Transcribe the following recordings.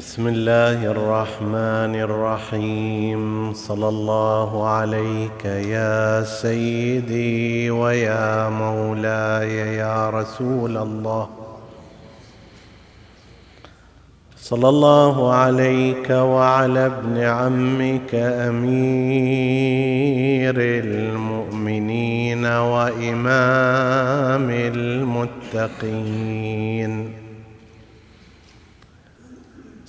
بسم الله الرحمن الرحيم. صلى الله عليك يا سيدي ويا مولاي يا رسول الله. صلى الله عليك وعلى ابن عمك أمير المؤمنين وإمام المتقين.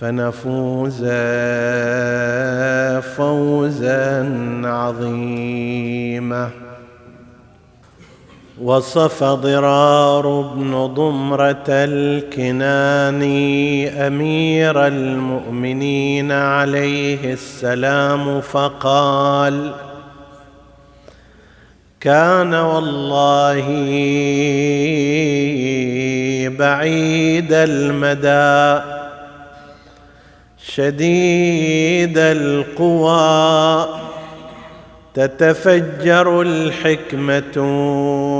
فنفوز فوزا عظيما. وصف ضرار بن ضمرة الكناني أمير المؤمنين عليه السلام فقال كان والله بعيد المدى شديد القوى. تتفجر الحكمة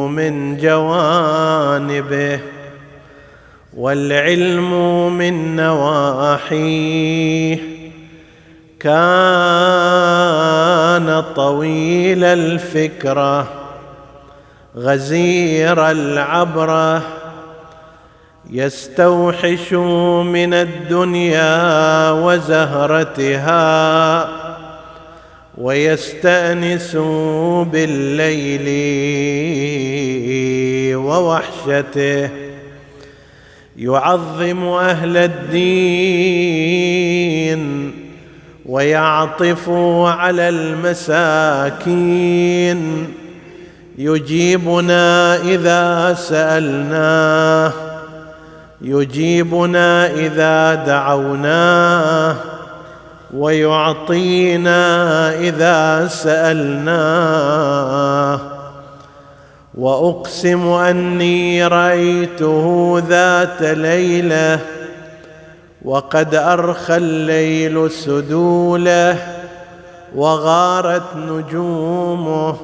من جوانبه والعلم من نواحيه. كان طويل الفكرة غزير العبرة. يستوحش من الدنيا وزهرتها ويستانس بالليل ووحشته. يعظم أهل الدين ويعطف على المساكين. يجيبنا إذا سألناه يجيبنا إذا دعوناه ويعطينا إذا سألناه. وأقسم أني رأيته ذات ليلة وقد أرخى الليل سدوله وغارت نجومه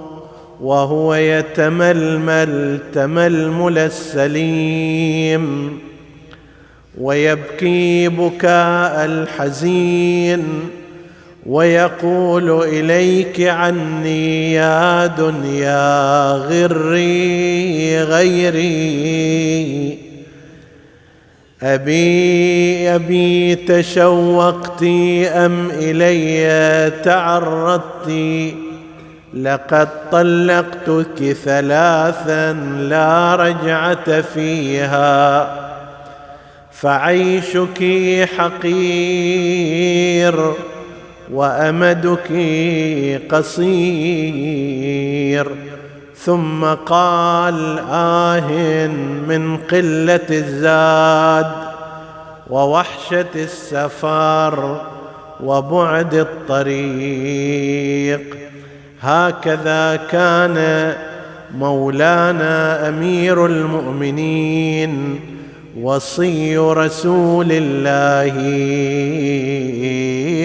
وهو يتململ تململ السليم. ويبكي بكاء الحزين ويقول إليك عني يا دنيا غري غيري. أبي أبي تشوقت أم إلي تعرضت لقد طلقتك ثلاثا لا رجعة فيها. فعيشك حقير وأمدك قصير. ثم قال آه من قلة الزاد ووحشة السفر وبعد الطريق. هكذا كان مولانا أمير المؤمنين. وصي رسول الله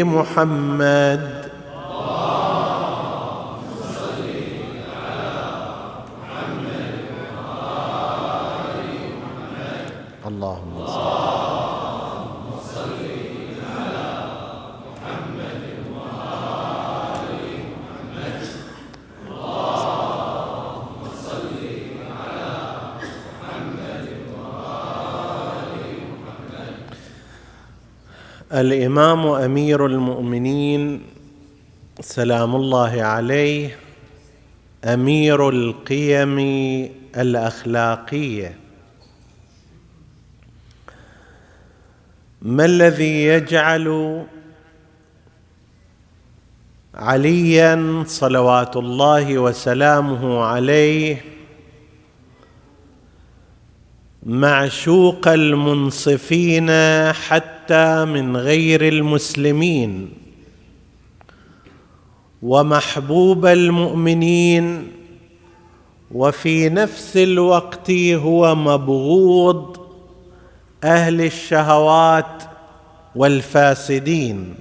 محمد اللهم صل الإمام أمير المؤمنين سلام الله عليه أمير القيم الأخلاقية. ما الذي يجعل عليا صلوات الله وسلامه عليه معشوق المنصفين حتى حتى من غير المسلمين. ومحبوب المؤمنين وفي نفس الوقت هو مبغوض أهل الشهوات والفاسدين.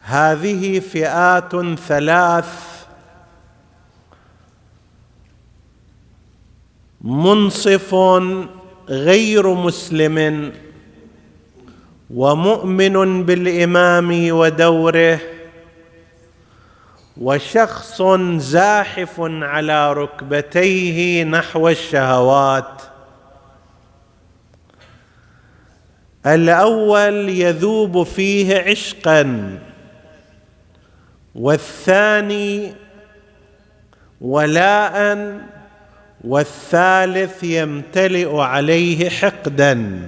هذه فئات ثلاث منصف غير مسلم ومؤمن بالإمام ودوره وشخص زاحف على ركبتيه نحو الشهوات. الأول يذوب فيه عشقا والثاني ولاء والثالث يمتلئ عليه حقدا.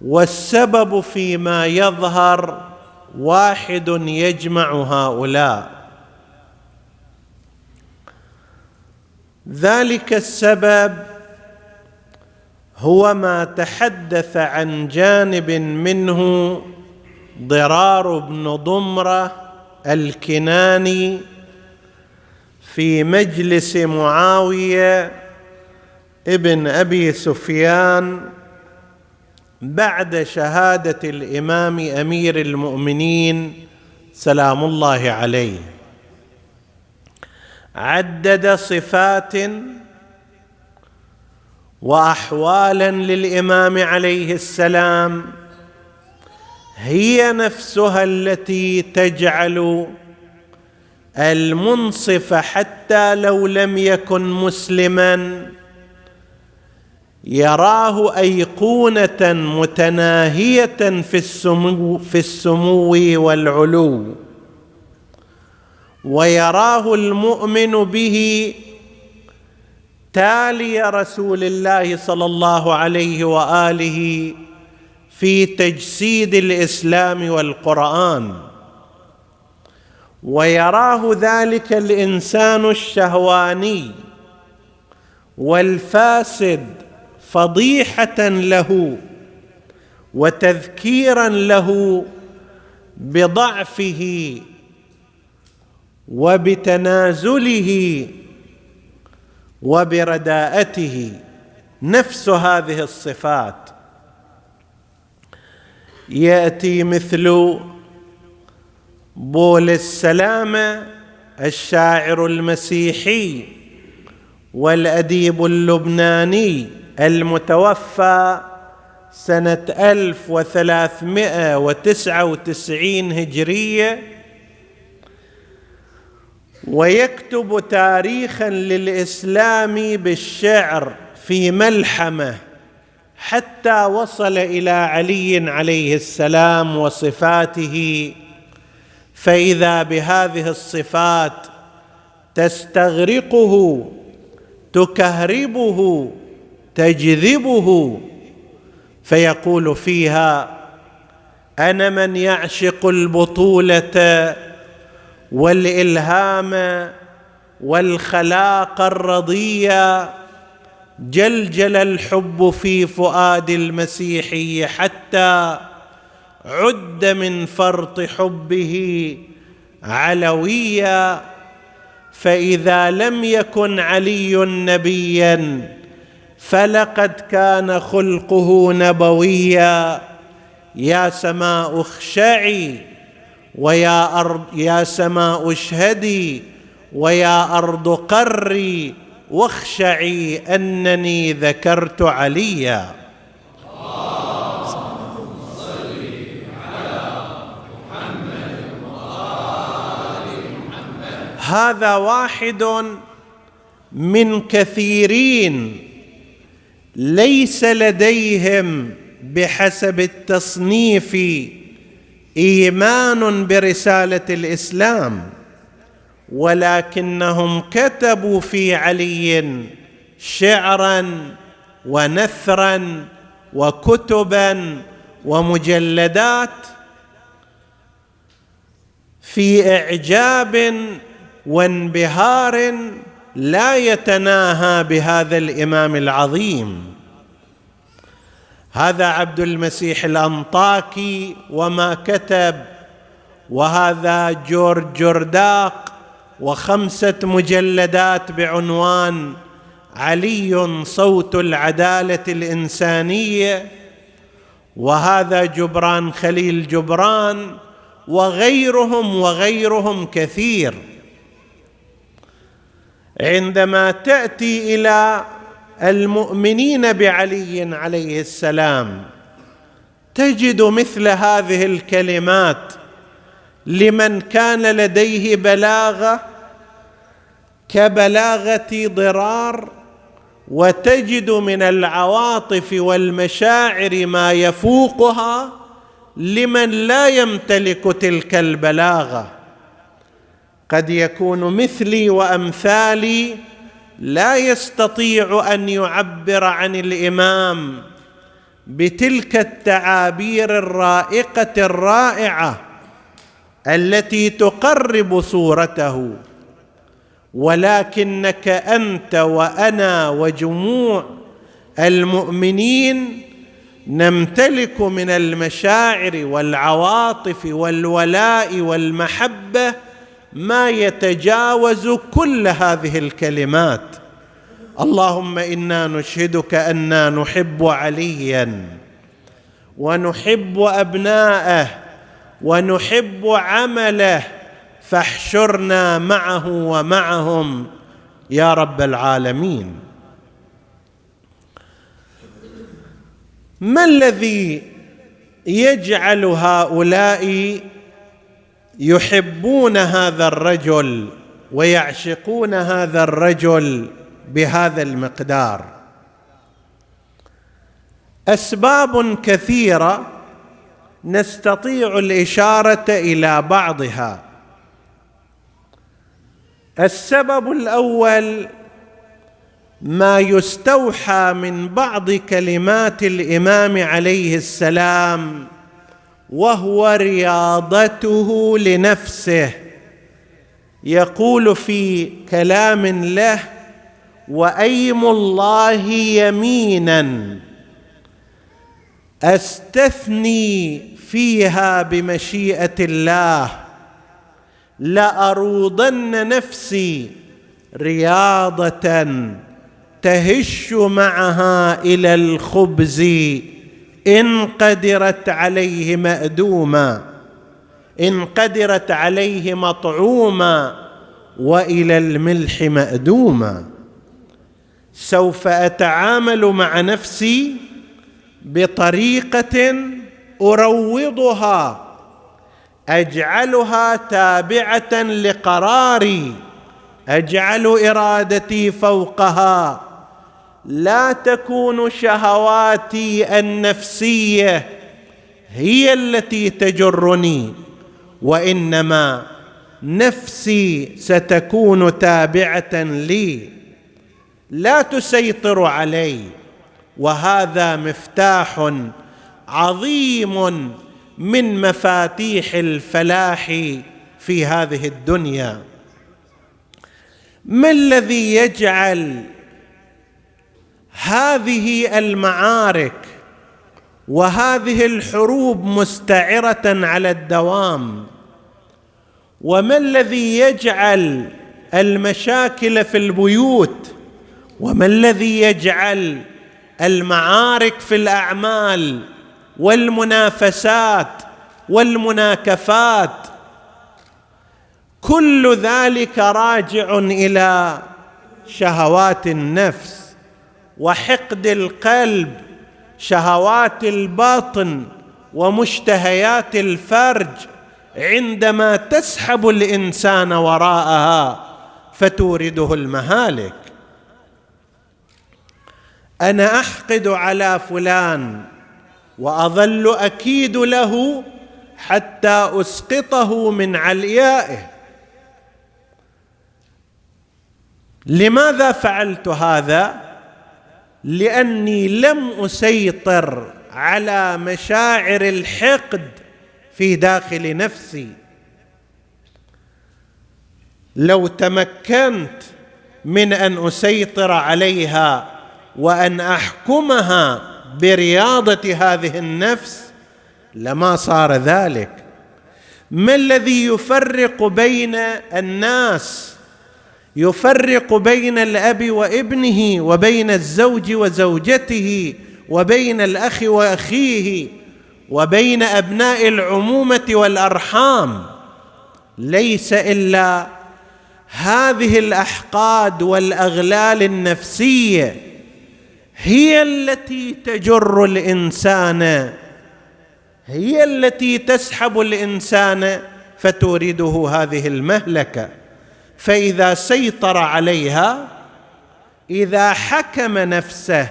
والسبب فيما يظهر واحد يجمع هؤلاء. ذلك السبب هو ما تحدث عن جانب منه ضرار بن ضمرة الكناني في مجلس معاوية ابن أبي سفيان بعد شهادة الإمام أمير المؤمنين سلام الله عليه. عدد صفات وأحوالا للإمام عليه السلام هي نفسها التي تجعل المنصف حتى لو لم يكن مسلما يراه أيقونة متناهية في السمو في السمو والعلو. ويراه المؤمن به تالي رسول الله صلى الله عليه وآله في تجسيد الإسلام والقرآن. ويراه ذلك الإنسان الشهواني والفاسد فضيحة له وتذكيرا له بضعفه وبتنازله وبرداءته. نفس هذه الصفات. يأتي مثل بول السلامه الشاعر المسيحي والأديب اللبناني المتوفى سنة 1399 هجرية ويكتب تاريخا للإسلام بالشعر في ملحمة حتى وصل إلى علي عليه السلام وصفاته فإذا بهذه الصفات تستغرقه تكهربه تجذبه فيقول فيها أنا من يعشق البطولة والإلهام والخلاق الرضيه جلجل الحب في فؤاد المسيحي حتى عد من فرط حبه علويا فإذا لم يكن علي نبيا فلقد كان خلقه نبويا. يا سماء اخشعي ويا أرض يا سماء اشهدي ويا أرض قري واخشعي أنني ذكرت عليا. هذا واحد من كثيرين ليس لديهم بحسب التصنيف إيمان برسالة الإسلام ولكنهم كتبوا في علي شعرا ونثرا وكتبا ومجلدات في إعجاب وانبهار لا يتناهى بهذا الإمام العظيم. هذا عبد المسيح الأنطاكي وما كتب وهذا جورج جرداق وخمسة مجلدات بعنوان علي صوت العدالة الإنسانية وهذا جبران خليل جبران وغيرهم وغيرهم كثير. عندما تأتي إلى المؤمنين بعلي عليه السلام تجد مثل هذه الكلمات لمن كان لديه بلاغة كبلاغة ضرار وتجد من العواطف والمشاعر ما يفوقها لمن لا يمتلك تلك البلاغة. قد يكون مثلي وأمثالي لا يستطيع أن يعبر عن الإمام بتلك التعابير الرائقة الرائعة التي تقرب صورته ولكنك أنت وأنا وجموع المؤمنين نمتلك من المشاعر والعواطف والولاء والمحبة ما يتجاوز كل هذه الكلمات. اللهم إنا نشهدك أنا نحب عليا ونحب أبناءه ونحب عمله فاحشرنا معه ومعهم يا رب العالمين. ما الذي يجعل هؤلاء يحبون هذا الرجل ويعشقون هذا الرجل بهذا المقدار. أسباب كثيرة نستطيع الإشارة إلى بعضها. السبب الأول ما يستوحى من بعض كلمات الإمام عليه السلام وهو رياضته لنفسه. يقول في كلام له وأيم الله يمينا. أستثني فيها بمشيئة الله. لأروضن نفسي رياضة تهش معها إلى الخبز. إن قدرت عليه مأدوما إن قدرت عليه مطعوما وإلى الملح مأدوما. سوف أتعامل مع نفسي بطريقة أروضها أجعلها تابعة لقراري أجعل إرادتي فوقها. لا تكون شهواتي النفسية هي التي تجرني وإنما نفسي ستكون تابعة لي. لا تسيطر علي وهذا مفتاح عظيم من مفاتيح الفلاح في هذه الدنيا. ما الذي يجعل هذه المعارك وهذه الحروب مستعرة على الدوام. وما الذي يجعل المشاكل في البيوت؟ وما الذي يجعل المعارك في الأعمال والمنافسات والمناكفات؟ كل ذلك راجع إلى شهوات النفس. وحقد القلب شهوات الباطن ومشتهيات الفرج. عندما تسحب الإنسان وراءها فتورده المهالك. أنا أحقد على فلان وأظل أكيد له حتى أسقطه من عليائه. لماذا فعلت هذا؟ لأني لم أسيطر على مشاعر الحقد في داخل نفسي. لو تمكنت من أن أسيطر عليها وأن أحكمها برياضة هذه النفس لما صار ذلك. ما الذي يفرق بين الناس يفرق بين الأب وابنه وبين الزوج وزوجته وبين الأخ وأخيه وبين أبناء العمومة والأرحام. ليس إلا هذه الأحقاد والأغلال النفسية هي التي تجر الإنسان هي التي تسحب الإنسان فتورده هذه المهلكة. فإذا سيطر عليها إذا حكم نفسه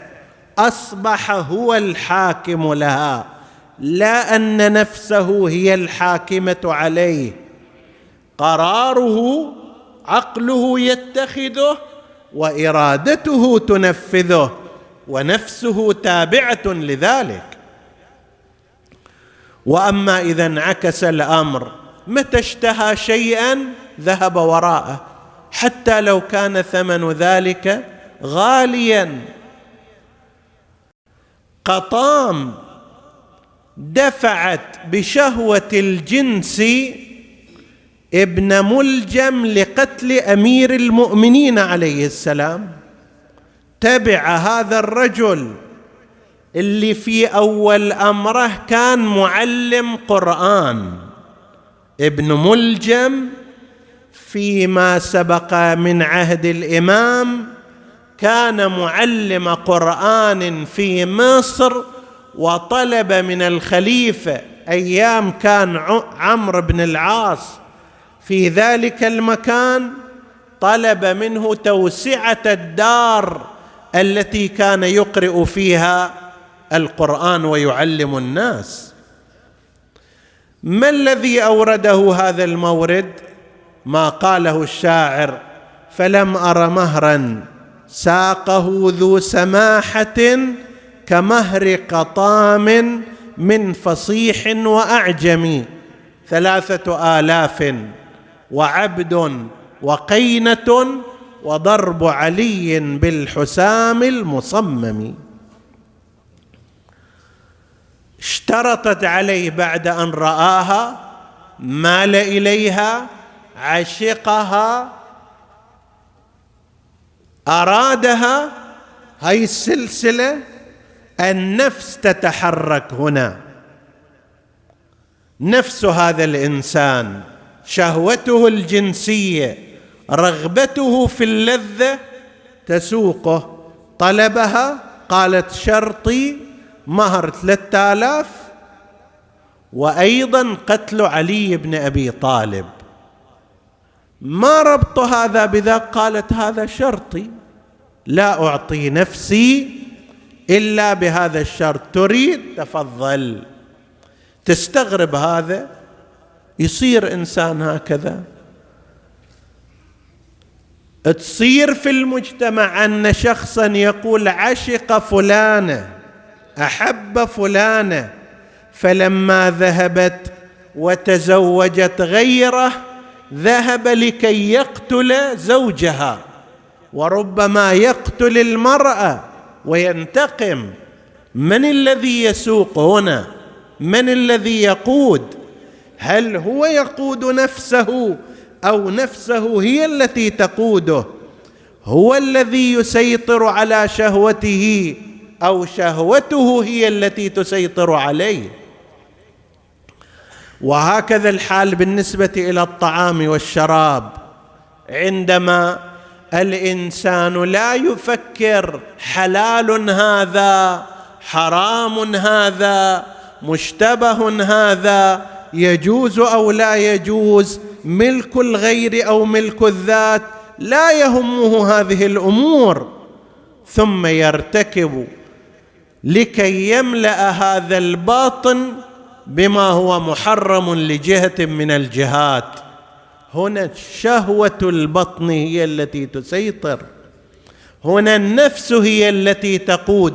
أصبح هو الحاكم لها. لا أن نفسه هي الحاكمة عليه. قراره عقله يتخذه وإرادته تنفذه ونفسه تابعة لذلك. وأما إذا انعكس الأمر متى اشتهى شيئا؟ ذهب وراءه. حتى لو كان ثمن ذلك غاليا. قطام دفعت بشهوة الجنس ابن ملجم لقتل أمير المؤمنين عليه السلام. تبع هذا الرجل اللي في أول أمره كان معلم قرآن. ابن ملجم فيما سبق من عهد الإمام كان معلم قرآن في مصر وطلب من الخليفة أيام كان عمرو بن العاص في ذلك المكان طلب منه توسعة الدار التي كان يقرئ فيها القرآن ويعلم الناس. ما الذي أورده هذا المورد؟ ما قاله الشاعر فلم أر مهرا ساقه ذو سماحة كمهر قطام من فصيح وأعجم ثلاثة آلاف وعبد وقينة وضرب علي بالحسام المصمم. اشترطت عليه بعد أن رآها مال إليها عشقها أرادها هاي السلسلة النفس تتحرك هنا. نفس هذا الإنسان شهوته الجنسية رغبته في اللذة تسوقه. طلبها قالت شرطي مهر ثلاثة آلاف وأيضا قتل علي بن أبي طالب. ما ربط هذا بذاك؟ قالت هذا شرطي. لا أعطي نفسي إلا بهذا الشرط. تريد؟ تفضل. تستغرب هذا؟ يصير إنسان هكذا؟ تصير في المجتمع أن شخصا يقول عشق فلانة أحب فلانة فلما ذهبت وتزوجت غيره ذهب لكي يقتل زوجها وربما يقتل المرأة وينتقم. من الذي يسوق هنا؟ من الذي يقود؟ هل هو يقود نفسه أو نفسه هي التي تقوده؟ هو الذي يسيطر على شهوته أو شهوته هي التي تسيطر عليه؟ وهكذا الحال بالنسبة إلى الطعام والشراب. عندما الإنسان لا يفكر حلال هذا حرام هذا مشتبه هذا يجوز أو لا يجوز ملك الغير أو ملك الذات لا يهمه هذه الأمور. ثم يرتكب لكي يملأ هذا الباطن بما هو محرم لجهة من الجهات. هنا شهوه البطن هي التي تسيطر. هنا النفس هي التي تقود.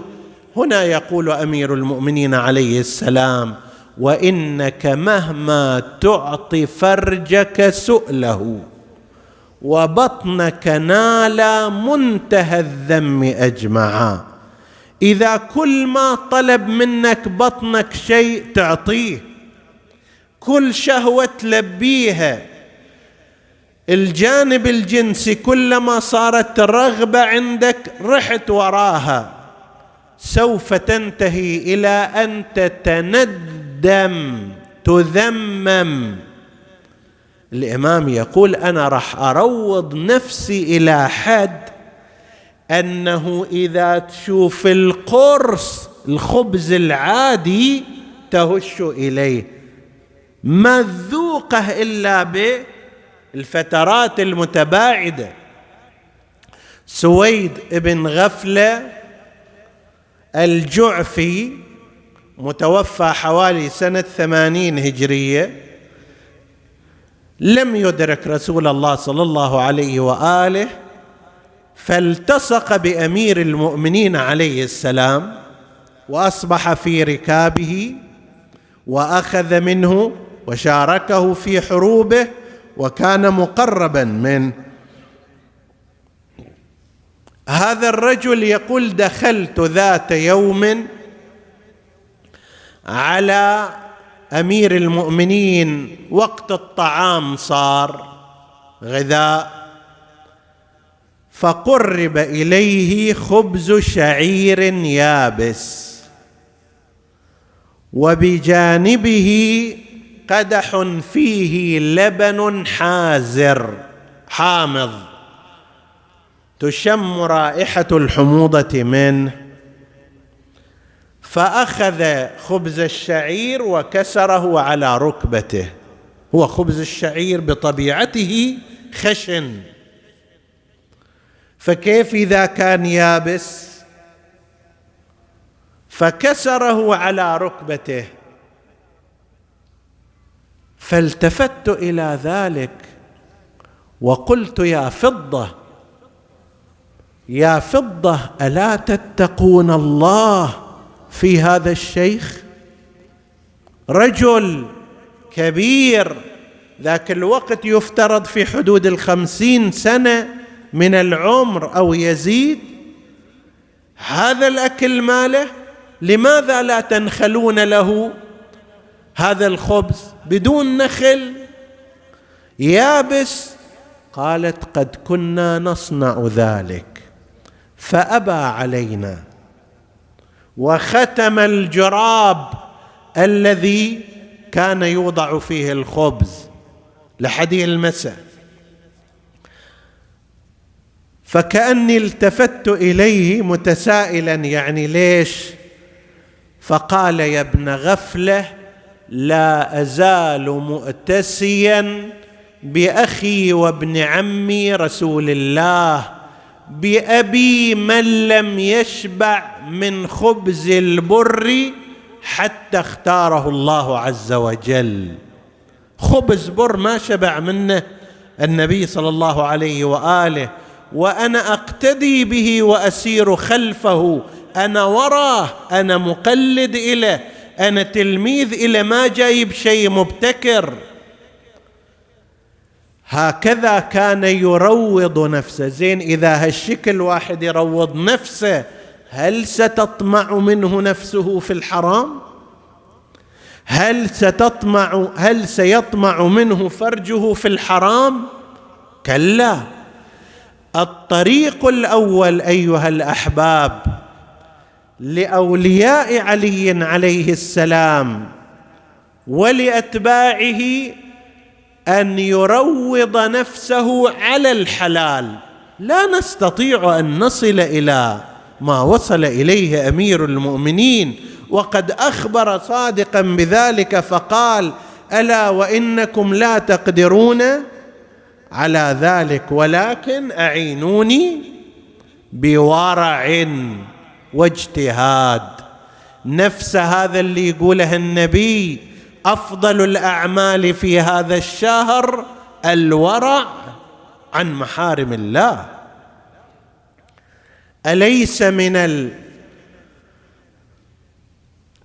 هنا يقول أمير المؤمنين عليه السلام وإنك مهما تعطي فرجك سؤله وبطنك نال منتهى الذم أجمعا. إذا كل ما طلب منك بطنك شيء تعطيه. كل شهوة تلبيها. الجانب الجنسي كلما صارت رغبة عندك رحت وراها. سوف تنتهي إلى أن تتندم تذمم. الإمام يقول أنا راح أروض نفسي إلى حد أنه إذا تشوف القرص الخبز العادي تهش إليه. ما ذوقه إلا بالفترات المتباعدة. سويد بن غفلة الجعفي متوفى حوالي سنة ثمانين هجرية لم يدرك رسول الله صلى الله عليه وآله فالتصق بأمير المؤمنين عليه السلام وأصبح في ركابه وأخذ منه وشاركه في حروبه وكان مقربا من هذا الرجل يقول دخلت ذات يوم على أمير المؤمنين وقت الطعام صار غذاء. فقرب إليه خبز شعير يابس وبجانبه قدح فيه لبن حازر. حامض. تشم رائحة الحموضة منه. فأخذ خبز الشعير وكسره على ركبته. هو خبز الشعير بطبيعته خشن. فكيف إذا كان يابس؟ فكسره على ركبته. فالتفت إلى ذلك وقلت يا فضة يا فضة ألا تتقون الله في هذا الشيخ؟ رجل كبير ذاك الوقت يفترض في حدود الخمسين سنة من العمر أو يزيد هذا الأكل ماله؟ لماذا لا تنخلون له هذا الخبز بدون نخل؟ يابس؟ قالت قد كنا نصنع ذلك فأبى علينا. وختم الجراب الذي كان يوضع فيه الخبز لحدي المساء. فكأني التفت إليه متسائلا يعني ليش؟ فقال يا ابن غفلة لا أزال مؤتسيا بأخي وابن عمي رسول الله بأبي من لم يشبع من خبز البر حتى اختاره الله عز وجل. خبز بر ما شبع منه النبي صلى الله عليه وآله. وأنا أقتدي به وأسير خلفه. أنا وراه أنا مقلد اليه أنا تلميذ إلى ما جايب شيء مبتكر. هكذا كان يروض نفسه. زين إذا هالشكل واحد يروض نفسه هل ستطمع منه نفسه في الحرام؟ هل ستطمع هل سيطمع منه فرجه في الحرام؟ كلا. الطريق الأول أيها الأحباب لأولياء علي عليه السلام ولأتباعه أن يروض نفسه على الحلال. لا نستطيع أن نصل إلى ما وصل إليه أمير المؤمنين. وقد أخبر صادقا بذلك فقال ألا وإنكم لا تقدرون؟ على ذلك ولكن أعينوني بورع واجتهاد. نفس هذا اللي يقوله النبي أفضل الأعمال في هذا الشهر الورع عن محارم الله. أليس من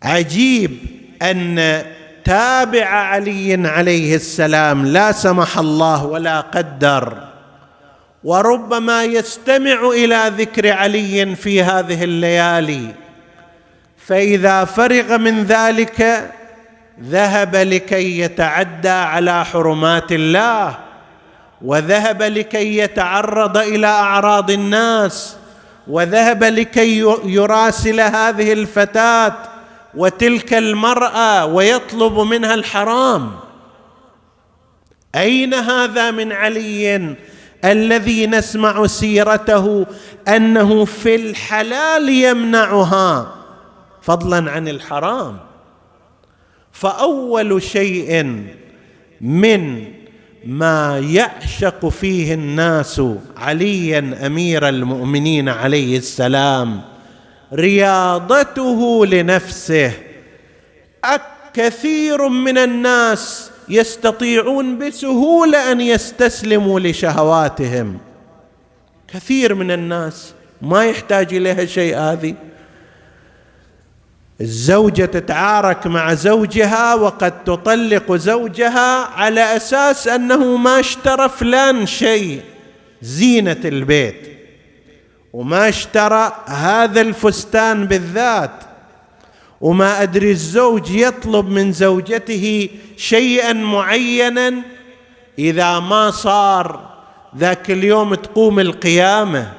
العجيب أن تابع علي عليه السلام لا سمح الله ولا قدر. وربما يستمع إلى ذكر علي في هذه الليالي. فإذا فرغ من ذلك ذهب لكي يتعدى على حرمات الله وذهب لكي يتعرض إلى أعراض الناس وذهب لكي يراسل هذه الفتاة وتلك المرأة ويطلب منها الحرام. أين هذا من علي الذي نسمع سيرته أنه في الحلال يمنعها فضلا عن الحرام؟ فأول شيء من ما يعشق فيه الناس عليا أمير المؤمنين عليه السلام رياضته لنفسه. كثير من الناس يستطيعون بسهولة أن يستسلموا لشهواتهم. كثير من الناس ما يحتاج إليها شيء هذه. الزوجة تتعارك مع زوجها وقد تطلق زوجها على أساس أنه ما اشترى فلان شيء. زينة البيت. وما اشترى هذا الفستان بالذات وما أدري الزوج يطلب من زوجته شيئا معينا إذا ما صار ذاك اليوم تقوم القيامة.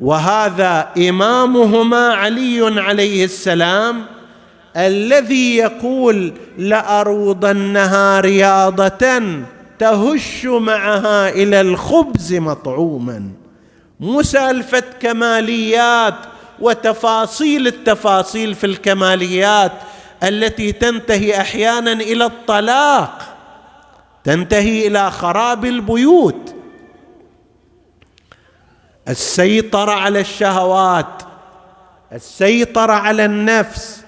وهذا إمامهما علي عليه السلام الذي يقول لأروضنها رياضة تهش معها إلى الخبز مطعوما. مسالفه كماليات وتفاصيل التفاصيل في الكماليات التي تنتهي أحيانا إلى الطلاق تنتهي إلى خراب البيوت. السيطرة على الشهوات السيطرة على النفس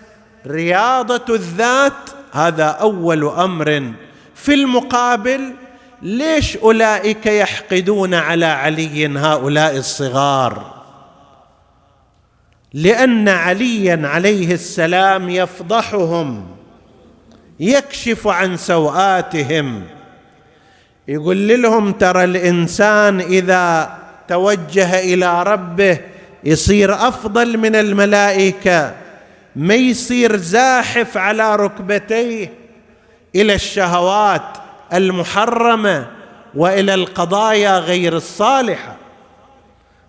رياضة الذات هذا أول أمر في المقابل. ليش أولئك يحقدون على علي هؤلاء الصغار؟ لأن عليا عليه السلام يفضحهم يكشف عن سواتهم يقول لهم ترى الإنسان إذا توجه إلى ربه يصير أفضل من الملائكة ما يصير زاحف على ركبتيه إلى الشهوات المحرمة وإلى القضايا غير الصالحة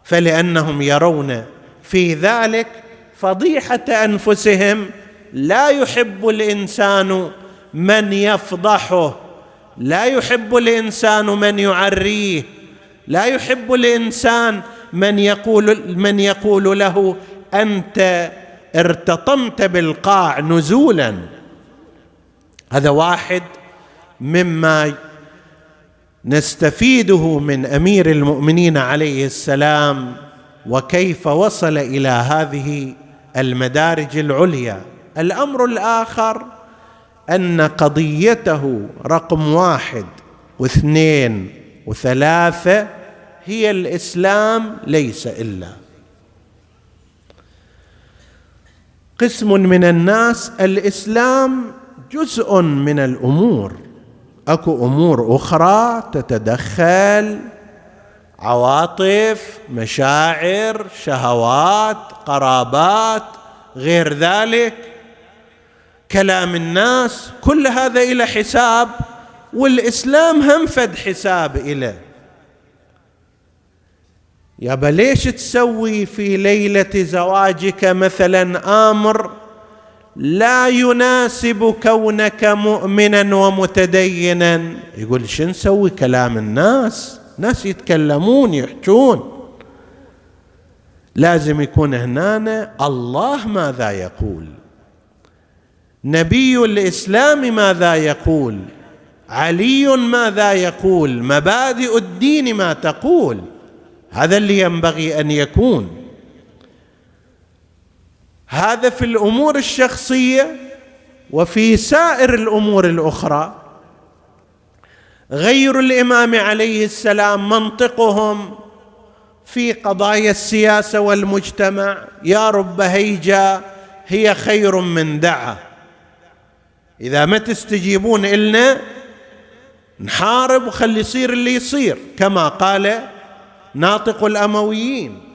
فلأنهم يرون في ذلك فضيحة أنفسهم. لا يحب الإنسان من يفضحه لا يحب الإنسان من يعريه لا يحب الإنسان من يقول من يقول له أنت ارتطمت بالقاع نزولا. هذا واحد. مما نستفيده من أمير المؤمنين عليه السلام وكيف وصل إلى هذه المدارج العليا. الأمر الآخر أن قضيته رقم واحد واثنين وثلاثة هي الإسلام ليس إلا. قسم من الناس الإسلام جزء من الأمور. اكو امور أخرى تتدخل عواطف مشاعر شهوات قرابات غير ذلك. كلام الناس كل هذا إلى حساب والإسلام هم فد حساب إليه يابا ليش تسوي في ليلة زواجك مثلا آمر لا يناسب كونك مؤمنا ومتدينا. يقول شو نسوي كلام الناس؟ ناس يتكلمون يحجون. لازم يكون هنا الله ماذا يقول؟ نبي الإسلام ماذا يقول؟ علي ماذا يقول؟ مبادئ الدين ما تقول؟ هذا اللي ينبغي أن يكون. هذا في الأمور الشخصية وفي سائر الأمور الأخرى. غير الإمام عليه السلام منطقهم في قضايا السياسة والمجتمع. يا رب هيجا هي خير من دعا. إذا ما تستجيبون إلنا نحارب وخلي يصير اللي يصير. كما قال ناطق الأمويين.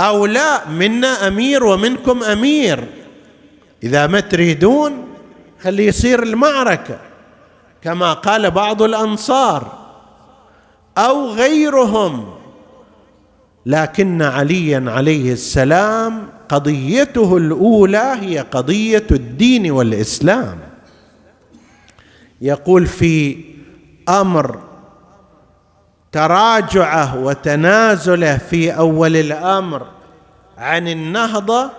أو لا منا أمير ومنكم أمير. إذا ما تريدون خلي يصير المعركة كما قال بعض الأنصار أو غيرهم. لكن عليا عليه السلام قضيته الأولى هي قضية الدين والإسلام. يقول في أمر تراجعه وتنازله في أول الأمر عن النهضة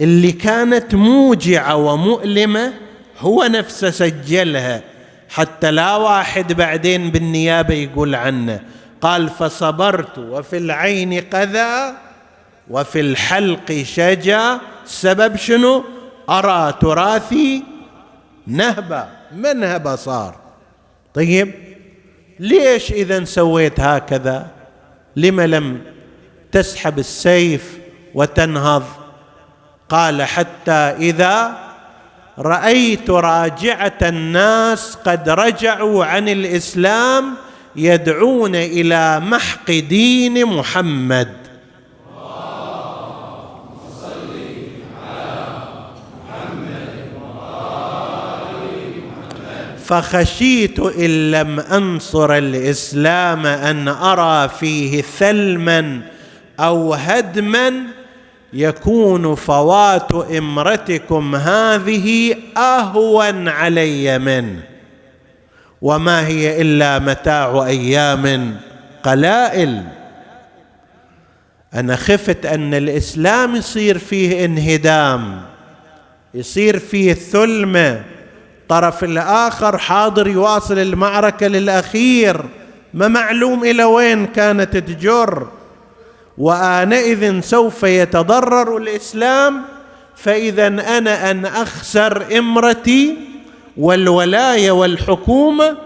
اللي كانت موجعة ومؤلمة هو نفسه سجلها. حتى لا واحد بعدين بالنيابة يقول عنه. قال فصبرت وفي العين قذى وفي الحلق شجا السبب شنو؟ أرى تراثي نهبة منهبه صار؟ طيب ليش إذا سويت هكذا؟ لم لم تسحب السيف وتنهض. قال حتى إذا رأيت راجعة الناس قد رجعوا عن الإسلام يدعون إلى محق دين محمد. فخشيت إن لم أنصر الإسلام أن أرى فيه ثلما أو هدما يكون فوات امرتكم هذه اهون علي منه. وما هي إلا متاع أيام قلائل. أنا خفت أن الإسلام يصير فيه انهدام يصير فيه ثلمه الطرف الآخر حاضر يواصل المعركة للأخير. ما معلوم إلى وين كانت تجر. وآنئذ سوف يتضرر الإسلام فإذا أنا أن أخسر إمرتي والولاية والحكومة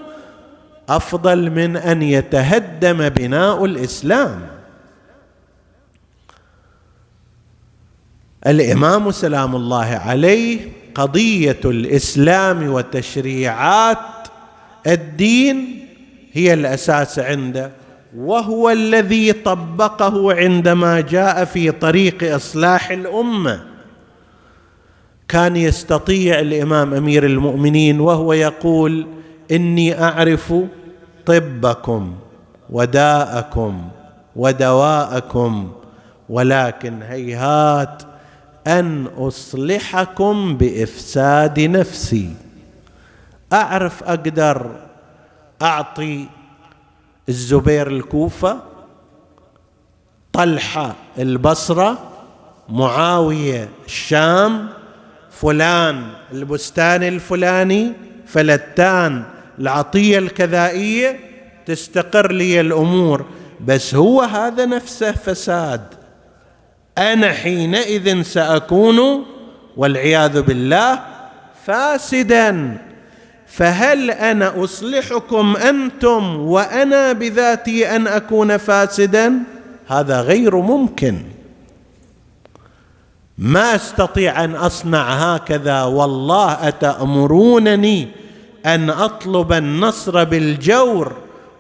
أفضل من أن يتهدم بناء الإسلام. الإمام سلام الله عليه قضية الإسلام وتشريعات الدين هي الأساس عنده وهو الذي طبقه عندما جاء في طريق إصلاح الأمة. كان يستطيع الإمام أمير المؤمنين وهو يقول إني أعرف طبكم وداءكم ودواءكم ولكن هيهات أن أصلحكم بإفساد نفسي. أعرف أقدر أعطي الزبير الكوفة طلحة البصرة معاوية الشام فلان البستان الفلاني فلتان العطية الكذائية تستقر لي الأمور. بس هو هذا نفسه فساد. أنا حينئذ سأكون والعياذ بالله فاسدا. فهل أنا أصلحكم أنتم وأنا بذاتي أن أكون فاسدا؟ هذا غير ممكن. ما أستطيع أن أصنع هكذا والله أتأمرونني أن أطلب النصر بالجور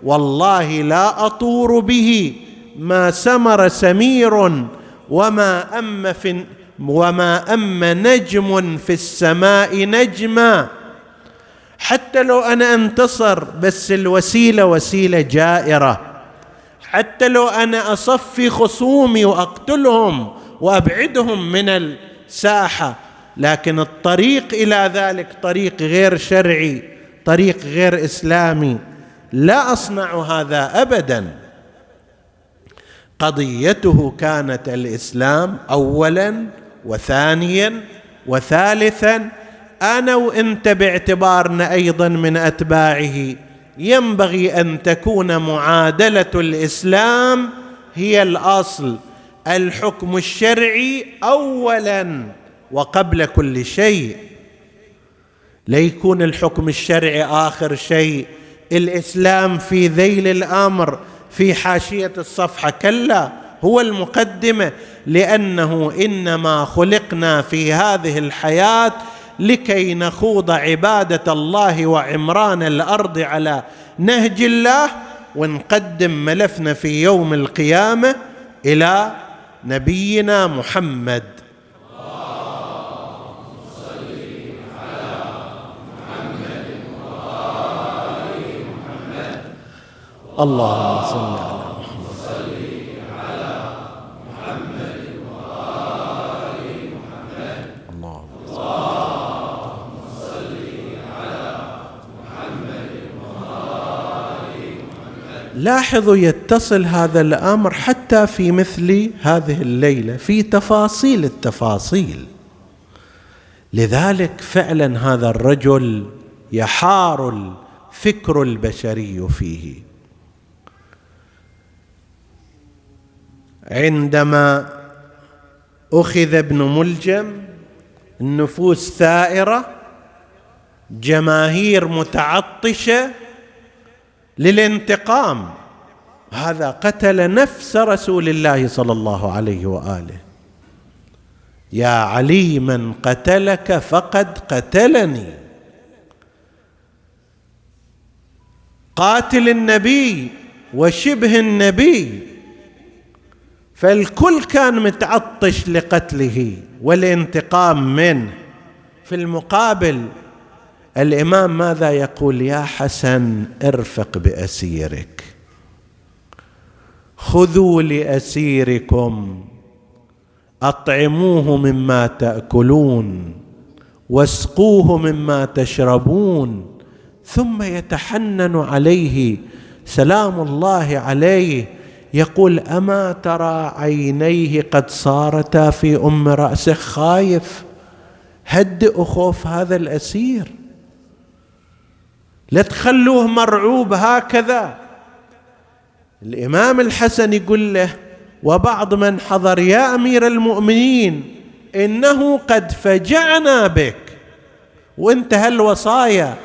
والله لا أطور به. ما سمر سمير وما أم في وما أم نجم في السماء نجما. حتى لو أنا أنتصر بس الوسيلة وسيلة جائرة. حتى لو أنا أصفي خصومي وأقتلهم وأبعدهم من الساحة لكن الطريق إلى ذلك طريق غير شرعي طريق غير إسلامي لا أصنع هذا أبداً. قضيته كانت الإسلام اولا وثانيا وثالثا. أنا وانت باعتبارنا أيضا من أتباعه. ينبغي أن تكون معادلة الإسلام هي الأصل. الحكم الشرعي اولا وقبل كل شيء. ليكون الحكم الشرعي آخر شيء. الإسلام في ذيل الأمر. في حاشية الصفحة. كلا هو المقدمه لأنه إنما خلقنا في هذه الحياة لكي نخوض عبادة الله وعمران الأرض على نهج الله ونقدم ملفنا في يوم القيامة إلى نبينا محمد اللهم صل على محمد صل على محمد وآل محمد اللهم صل على محمد وآل محمد. لاحظوا يتصل هذا الأمر حتى في مثل هذه الليلة في تفاصيل التفاصيل. لذلك فعلا هذا الرجل يحار الفكر البشري فيه. عندما أخذ ابن ملجم النفوس ثائرة جماهير متعطشة للانتقام. هذا قتل نفس رسول الله صلى الله عليه وآله. يا علي من قتلك فقد قتلني. قاتل النبي وشبه النبي. فالكل كان متعطش لقتله والانتقام منه. في المقابل الإمام ماذا يقول؟ يا حسن ارفق بأسيرك. خذوا لأسيركم. أطعموه مما تأكلون. واسقوه مما تشربون. ثم يتحنن عليه سلام الله عليه يقول أما ترى عينيه قد صارتا في أم رأسه؟ خايف. هدئوا خوف هذا الأسير. لا تخلوه مرعوب هكذا. الإمام الحسن يقول له وبعض من حضر يا أمير المؤمنين إنه قد فجعنا بك. وإنت هالوصايا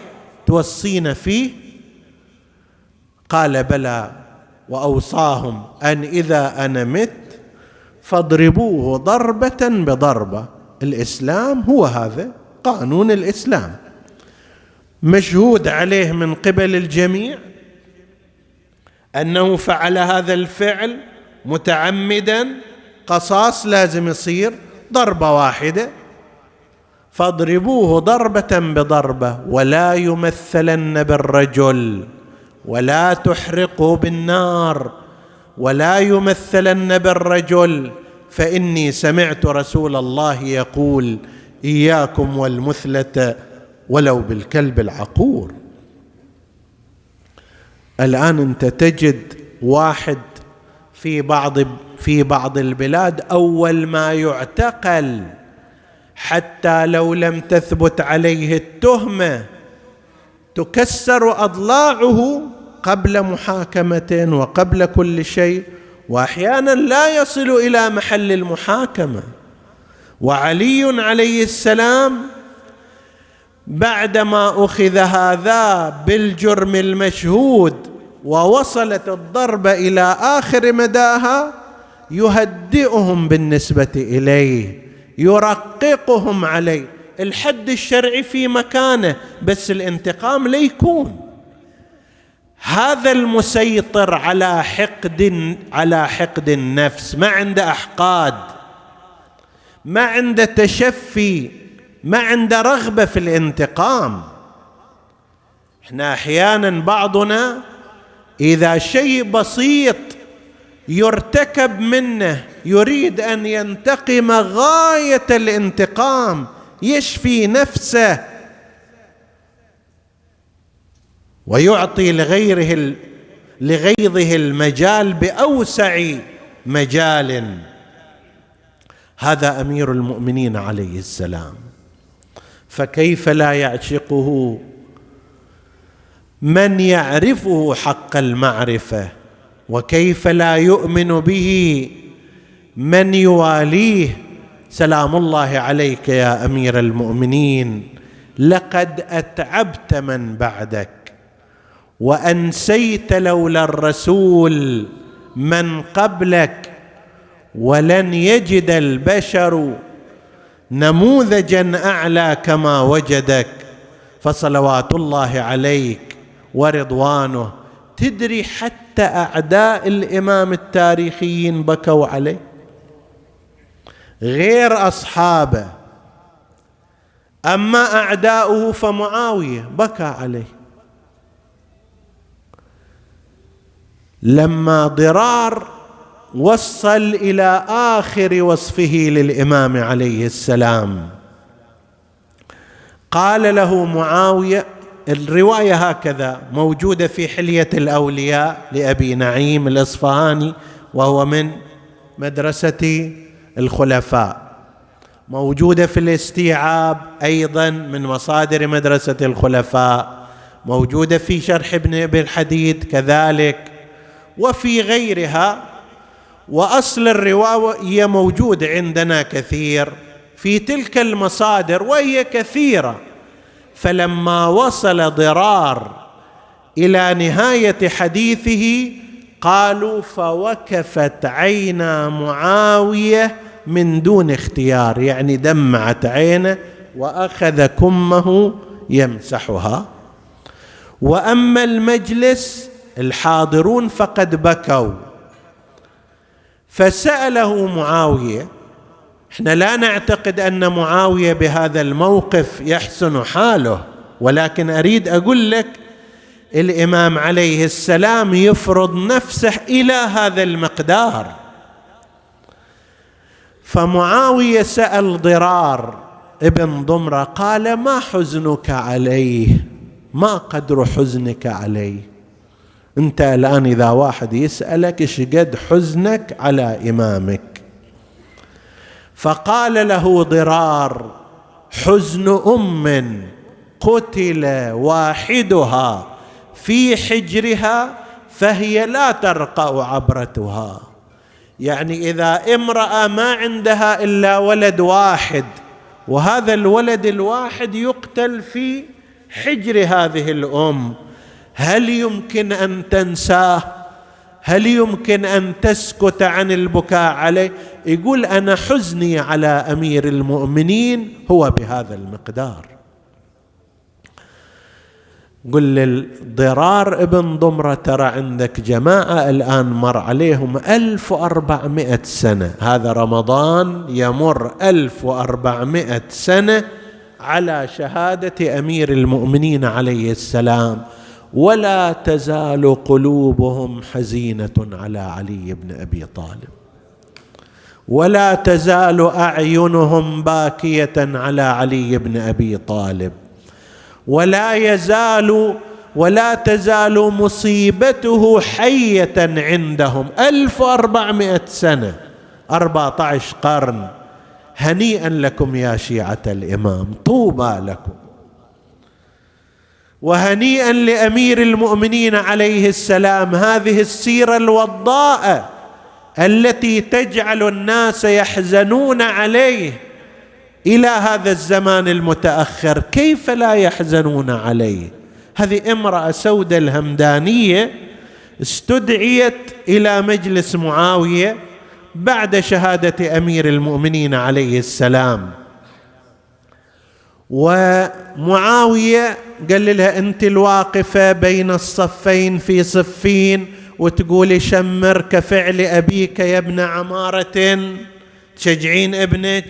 توصينا فيه. قال بلى. وأوصاهم أن إذا أنا مت فاضربوه ضربة بضربة. الإسلام هو هذا قانون الإسلام. مشهود عليه من قبل الجميع أنه فعل هذا الفعل متعمدا قصاص لازم يصير ضربة واحدة. فاضربوه ضربة بضربة ولا يمثلن بالرجل. ولا تحرقه بالنار ولا يمثلن بالرجل فإني سمعت رسول الله يقول إياكم والمثلة ولو بالكلب العقور. الآن أنت تجد واحد في بعض في بعض البلاد أول ما يعتقل حتى لو لم تثبت عليه التهمة تكسر أضلاعه قبل محاكمة وقبل كل شيء وأحيانا لا يصل إلى محل المحاكمة. وعلي عليه السلام بعدما أخذ هذا بالجرم المشهود ووصلت الضربه إلى آخر مداها يهدئهم بالنسبة إليه يرققهم عليه. الحد الشرعي في مكانه بس الانتقام ليكون. هذا المسيطر على حقد على حقد النفس ما عنده أحقاد ما عنده تشفي ما عنده رغبة في الانتقام. إحنا أحيانا بعضنا إذا شيء بسيط يرتكب منه يريد أن ينتقم غاية الانتقام يشفي نفسه ويعطي لغيره لغيظه المجال بأوسع مجال. هذا أمير المؤمنين عليه السلام. فكيف لا يعشقه؟ من يعرفه حق المعرفة؟ وكيف لا يؤمن به؟ من يواليه؟ سلام الله عليك يا أمير المؤمنين. لقد أتعبت من بعدك. وأنسيت لولا الرسول من قبلك ولن يجد البشر نموذجا أعلى كما وجدك. فصلوات الله عليك ورضوانه. تدري حتى أعداء الإمام التاريخيين بكوا عليه؟ غير أصحابه. أما أعداؤه فمعاوية بكى عليه. لما ضرار وصل إلى آخر وصفه للإمام عليه السلام. قال له معاوية الرواية هكذا موجودة في حلية الأولياء لأبي نعيم الإصفهاني وهو من مدرسة الخلفاء. موجودة في الاستيعاب أيضا من مصادر مدرسة الخلفاء. موجودة في شرح ابن أبي الحديد كذلك وفي غيرها وأصل الروايه موجود عندنا كثير في تلك المصادر وهي كثيرة. فلما وصل ضرار إلى نهاية حديثه قالوا فوكفت عينا معاوية من دون اختيار يعني دمعت عينه وأخذ كمه يمسحها. وأما المجلس الحاضرون فقد بكوا. فسأله معاوية إحنا لا نعتقد أن معاوية بهذا الموقف يحسن حاله ولكن أريد أقول لك الإمام عليه السلام يفرض نفسه إلى هذا المقدار. فمعاوية سأل ضرار ابن ضمرة قال ما حزنك عليه؟ ما قدر حزنك عليه؟ انت الآن إذا واحد يسألك إيش قد حزنك على إمامك. فقال له ضرار حزن أم قتل واحدها في حجرها فهي لا ترقا عبرتها. يعني إذا امرأة ما عندها إلا ولد واحد وهذا الولد الواحد يقتل في حجر هذه الأم. هل يمكن أن تنساه؟ هل يمكن أن تسكت عن البكاء عليه؟ يقول أنا حزني على أمير المؤمنين هو بهذا المقدار. قل للضرار ابن ضمرة ترى عندك جماعة الآن مر عليهم ألف وأربعمائة سنة. هذا رمضان يمر ألف وأربعمائة سنة على شهادة أمير المؤمنين عليه السلام. ولا تزال قلوبهم حزينة على علي بن أبي طالب. ولا تزال أعينهم باكية على علي بن أبي طالب. ولا يزال ولا تزال مصيبته حية عندهم. ألف وأربعمائة سنة أربعة عشر قرن. هنيئا لكم يا شيعة الإمام. طوبى لكم. وهنيئا لأمير المؤمنين عليه السلام هذه السيرة الوضاءة التي تجعل الناس يحزنون عليه إلى هذا الزمان المتأخر. كيف لا يحزنون عليه؟ هذه امرأة سودة الهمدانية استدعيت إلى مجلس معاوية بعد شهادة أمير المؤمنين عليه السلام. ومعاوية قال لها انت الواقفة بين الصفين في صفين وتقولي شمر كفعل أبيك يا ابن عمارة. تشجعين ابنك؟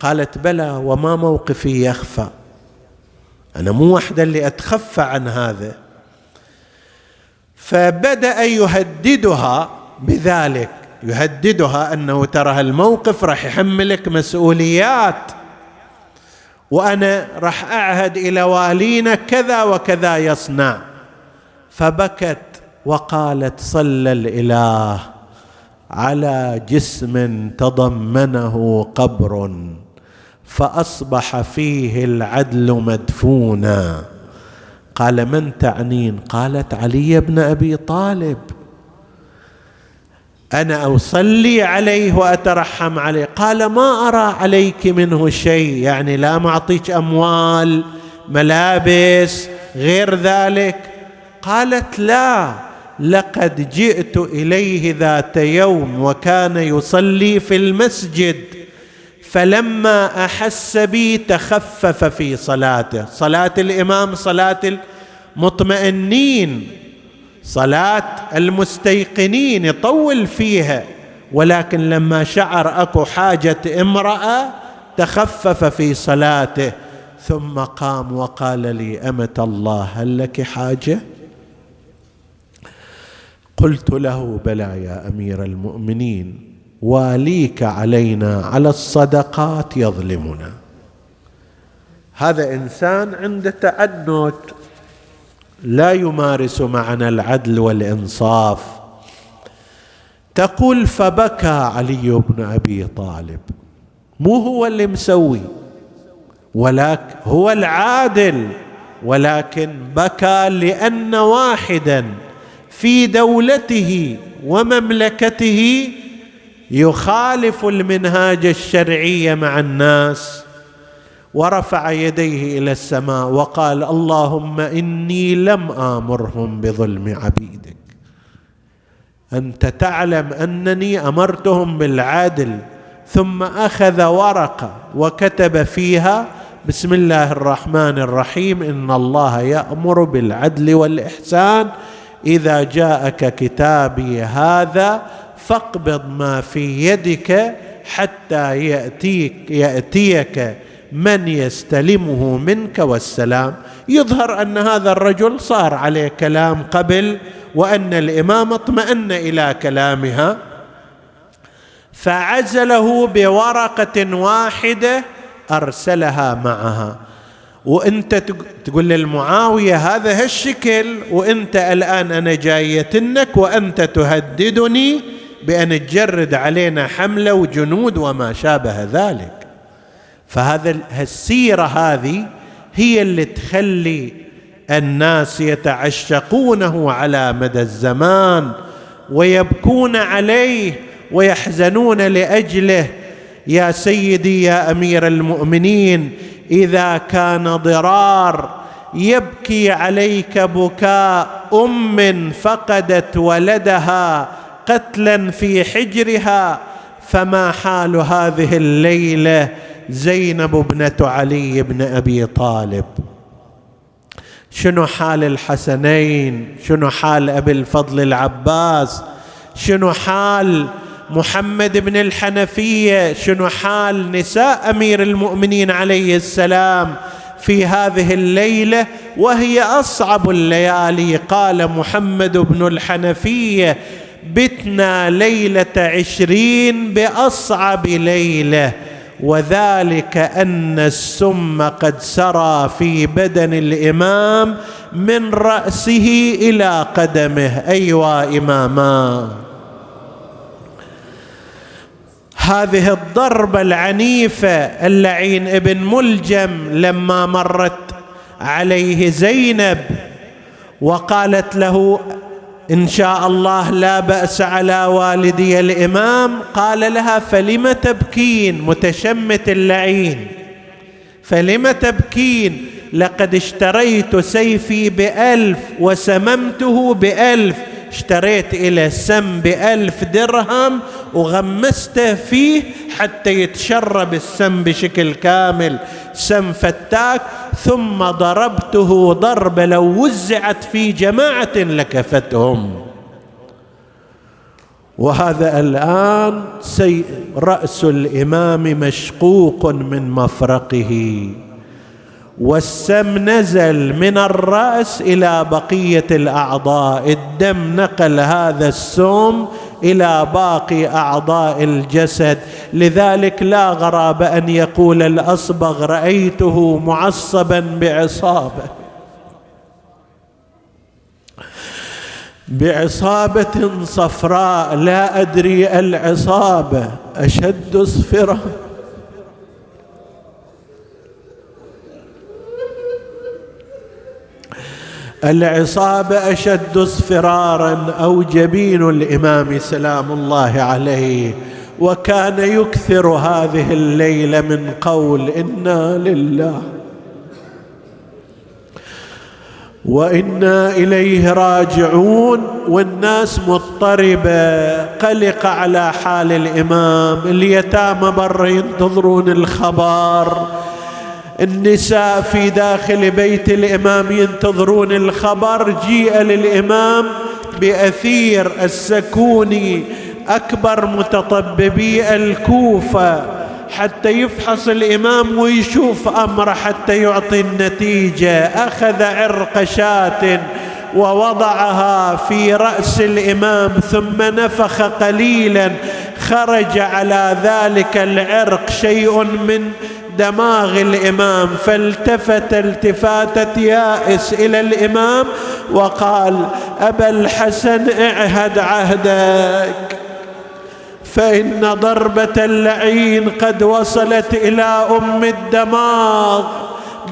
قالت بلى وما موقفي يخفى. أنا مو وحدة اللي أتخفى عن هذا. فبدأ يهددها بذلك. يهددها أنه ترى الموقف راح يحملك مسؤوليات. وأنا راح أعهد إلى والينا كذا وكذا يصنع. فبكت وقالت صلى الإله على جسم تضمنه قبر فأصبح فيه العدل مدفونا. قال من تعنين؟ قالت علي بن أبي طالب. أنا أصلي عليه وأترحم عليه. قال ما أرى عليك منه شيء. يعني لا معطيك أموال ملابس غير ذلك. قالت لا لقد جئت إليه ذات يوم وكان يصلي في المسجد فلما أحس بي تخفف في صلاته. صلاة الإمام صلاة المطمئنين. صلاة المستيقنين يطول فيها ولكن لما شعر أكو حاجة امرأة تخفف في صلاته ثم قام وقال لي أمة الله هل لك حاجة؟ قلت له بلى يا أمير المؤمنين واليك علينا على الصدقات يظلمنا. هذا إنسان عنده تعنت لا يمارس معنا العدل والإنصاف. تقول فبكى علي بن أبي طالب. مو هو اللي مسوي ولكن هو العادل ولكن بكى لأن واحدا في دولته ومملكته يخالف المنهاج الشرعي مع الناس. ورفع يديه إلى السماء وقال اللهم إني لم آمرهم بظلم عبيدك. أنت تعلم أنني أمرتهم بالعدل ثم أخذ ورقه وكتب فيها بسم الله الرحمن الرحيم إن الله يأمر بالعدل والإحسان إذا جاءك كتابي هذا فاقبض ما في يدك حتى يأتيك يأتيك من يستلمه منك والسلام. يظهر أن هذا الرجل صار عليه كلام قبل وأن الإمام اطمأن إلى كلامها. فعزله بورقة واحدة أرسلها معها. وأنت تقول للمعاوية هذا هالشكل وأنت الآن أنا جايتنك وأنت تهددني بأن تجرد علينا حملة وجنود وما شابه ذلك. فهذا السيره هذه هي اللي تخلي الناس يتعشقونه على مدى الزمان ويبكون عليه ويحزنون لأجله. يا سيدي يا أمير المؤمنين إذا كان ضرار يبكي عليك بكاء أم فقدت ولدها قتلا في حجرها فما حال هذه الليلة زينب ابنة علي بن أبي طالب. شنو حال الحسنين؟ شنو حال أبي الفضل العباس؟ شنو حال محمد بن الحنفية؟ شنو حال نساء أمير المؤمنين عليه السلام في هذه الليلة وهي أصعب الليالي؟ قال محمد بن الحنفية بتنا ليلة عشرين بأصعب ليلة. وذلك أن السم قد سرى في بدن الإمام من رأسه إلى قدمه. أيوا إماما. هذه الضربة العنيفة اللعين ابن ملجم لما مرت عليه زينب وقالت له إن شاء الله لا بأس على والدي الإمام. قال لها فلم تبكين متشمت اللعين؟ فلم تبكين؟ لقد اشتريت سيفي بألف وسممته بألف اشتريت إلى سم بألف درهم وغمسته فيه حتى يتشرب السم بشكل كامل. سم فتاك ثم ضربته ضربة لو وزعت في جماعة لكفتهم. وهذا الآن سي رأس الإمام مشقوق من مفرقه. والسم نزل من الرأس إلى بقية الأعضاء. الدم نقل هذا السم إلى باقي أعضاء الجسد. لذلك لا غراب أن يقول الأصبغ رأيته معصبا بعصابة. بعصابة صفراء لا أدري العصابة. أشد صفره العصابه أشد اصفرارا أو جبين الإمام سلام الله عليه وكان يكثر هذه الليلة من قول إنا لله وإنا إليه راجعون والناس مضطربة قلق على حال الإمام اليتامى بر ينتظرون الخبر النساء في داخل بيت الإمام ينتظرون الخبر جيء للإمام بأثير السكوني أكبر متطببي الكوفة حتى يفحص الإمام ويشوف امره حتى يعطي النتيجة. أخذ عرق شاة ووضعها في رأس الإمام ثم نفخ قليلا خرج على ذلك العرق شيء من دماغ الإمام فالتفت التفاته يائس إلى الإمام وقال أبا الحسن اعهد عهدك. فإن ضربة اللعين قد وصلت إلى أم الدماغ.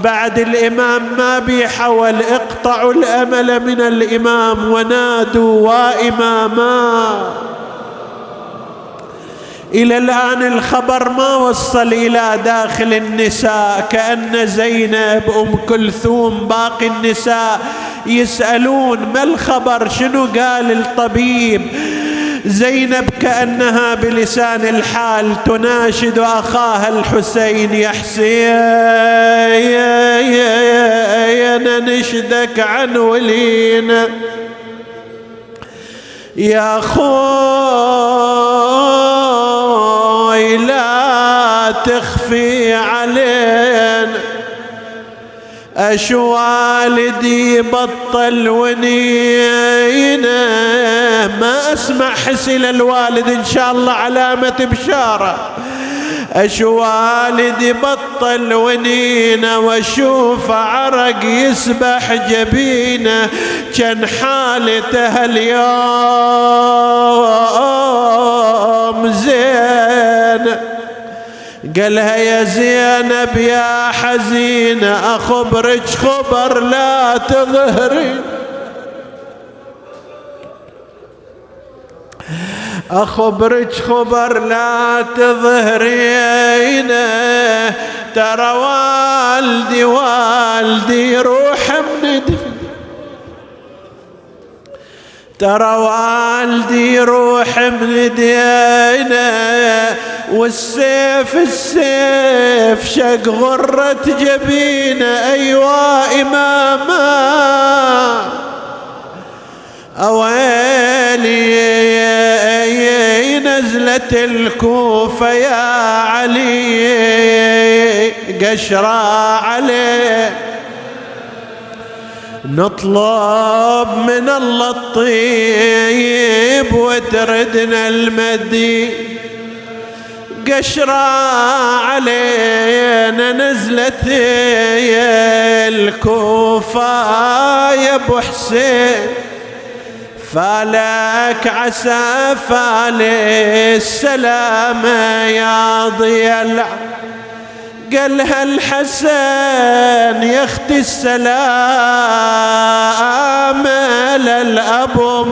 بعد الإمام ما بيحول اقطعوا الأمل من الإمام ونادوا وإماما. إلى الآن الخبر ما وصل إلى داخل النساء كأن زينب أم كلثوم باقي النساء يسألون ما الخبر؟ شنو قال الطبيب؟ زينب كأنها بلسان الحال تناشد أخاها الحسين يا حسين نشدك عن ولينا يا خوي تخفي علينا. اش والدي بطل ونينا ما أسمع حسل الوالد إن شاء الله علامة بشارة. اش والدي بطل ونينا وأشوف عرق يسبح جبينة. كان حالته اليوم قالها يا زينب يا حزينة أخبرك خبر لا تظهري. أخبرك خبر لا تظهرين ترى والدي؟ والدي روح من ترى والدي روح من دينا والسيف السيف شق غرة جبينه. أيوا إماما. أويلي نزلت الكوفة يا علي قشرة عليه. نطلب من الله الطيب وتردنا المدي. قشرة علينا نزلت الكوفة يا أبو حسين. فلك عسى فالي السلامة يا ضيال قالها الحسن يا أختي السلام للأب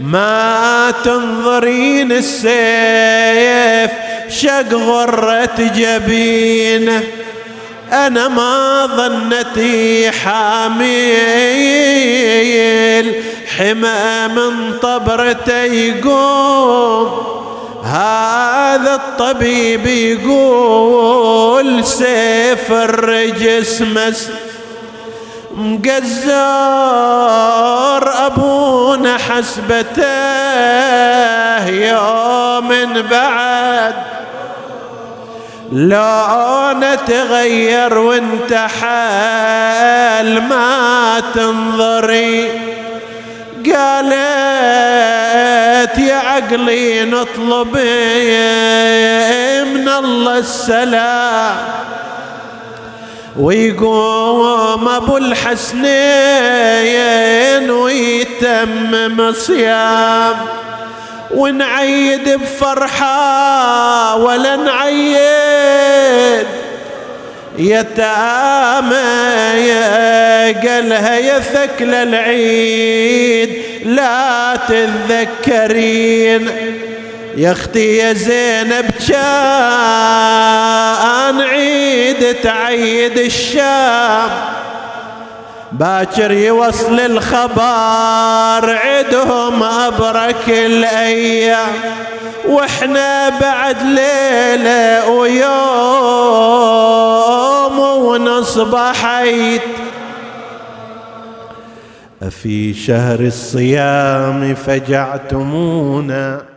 ما تنظرين السيف شق غرة جبينه أنا ما ظنتي حاميل حمى من طبرته يقوم. هذا الطبيب يقول سيف الرجس مس مقزر أبونا حسبته يوم بعد. لونه تغير وانت حال ما تنظري. قالت يا عقلي نطلب من الله السلام. ويقوم أبو الحسنين ويتمم صيام. ونعيد بفرحة ولا نعيد يتامى يا قالها يا ثكل العيد لا تتذكرين يا أختي يا زينب كان عيد تعيد الشام. باكر يوصل الخبر عدهم أبرك الأيام. وإحنا بعد ليلة ويوم ونصبحيت أفي شهر الصيام فجعتمونا.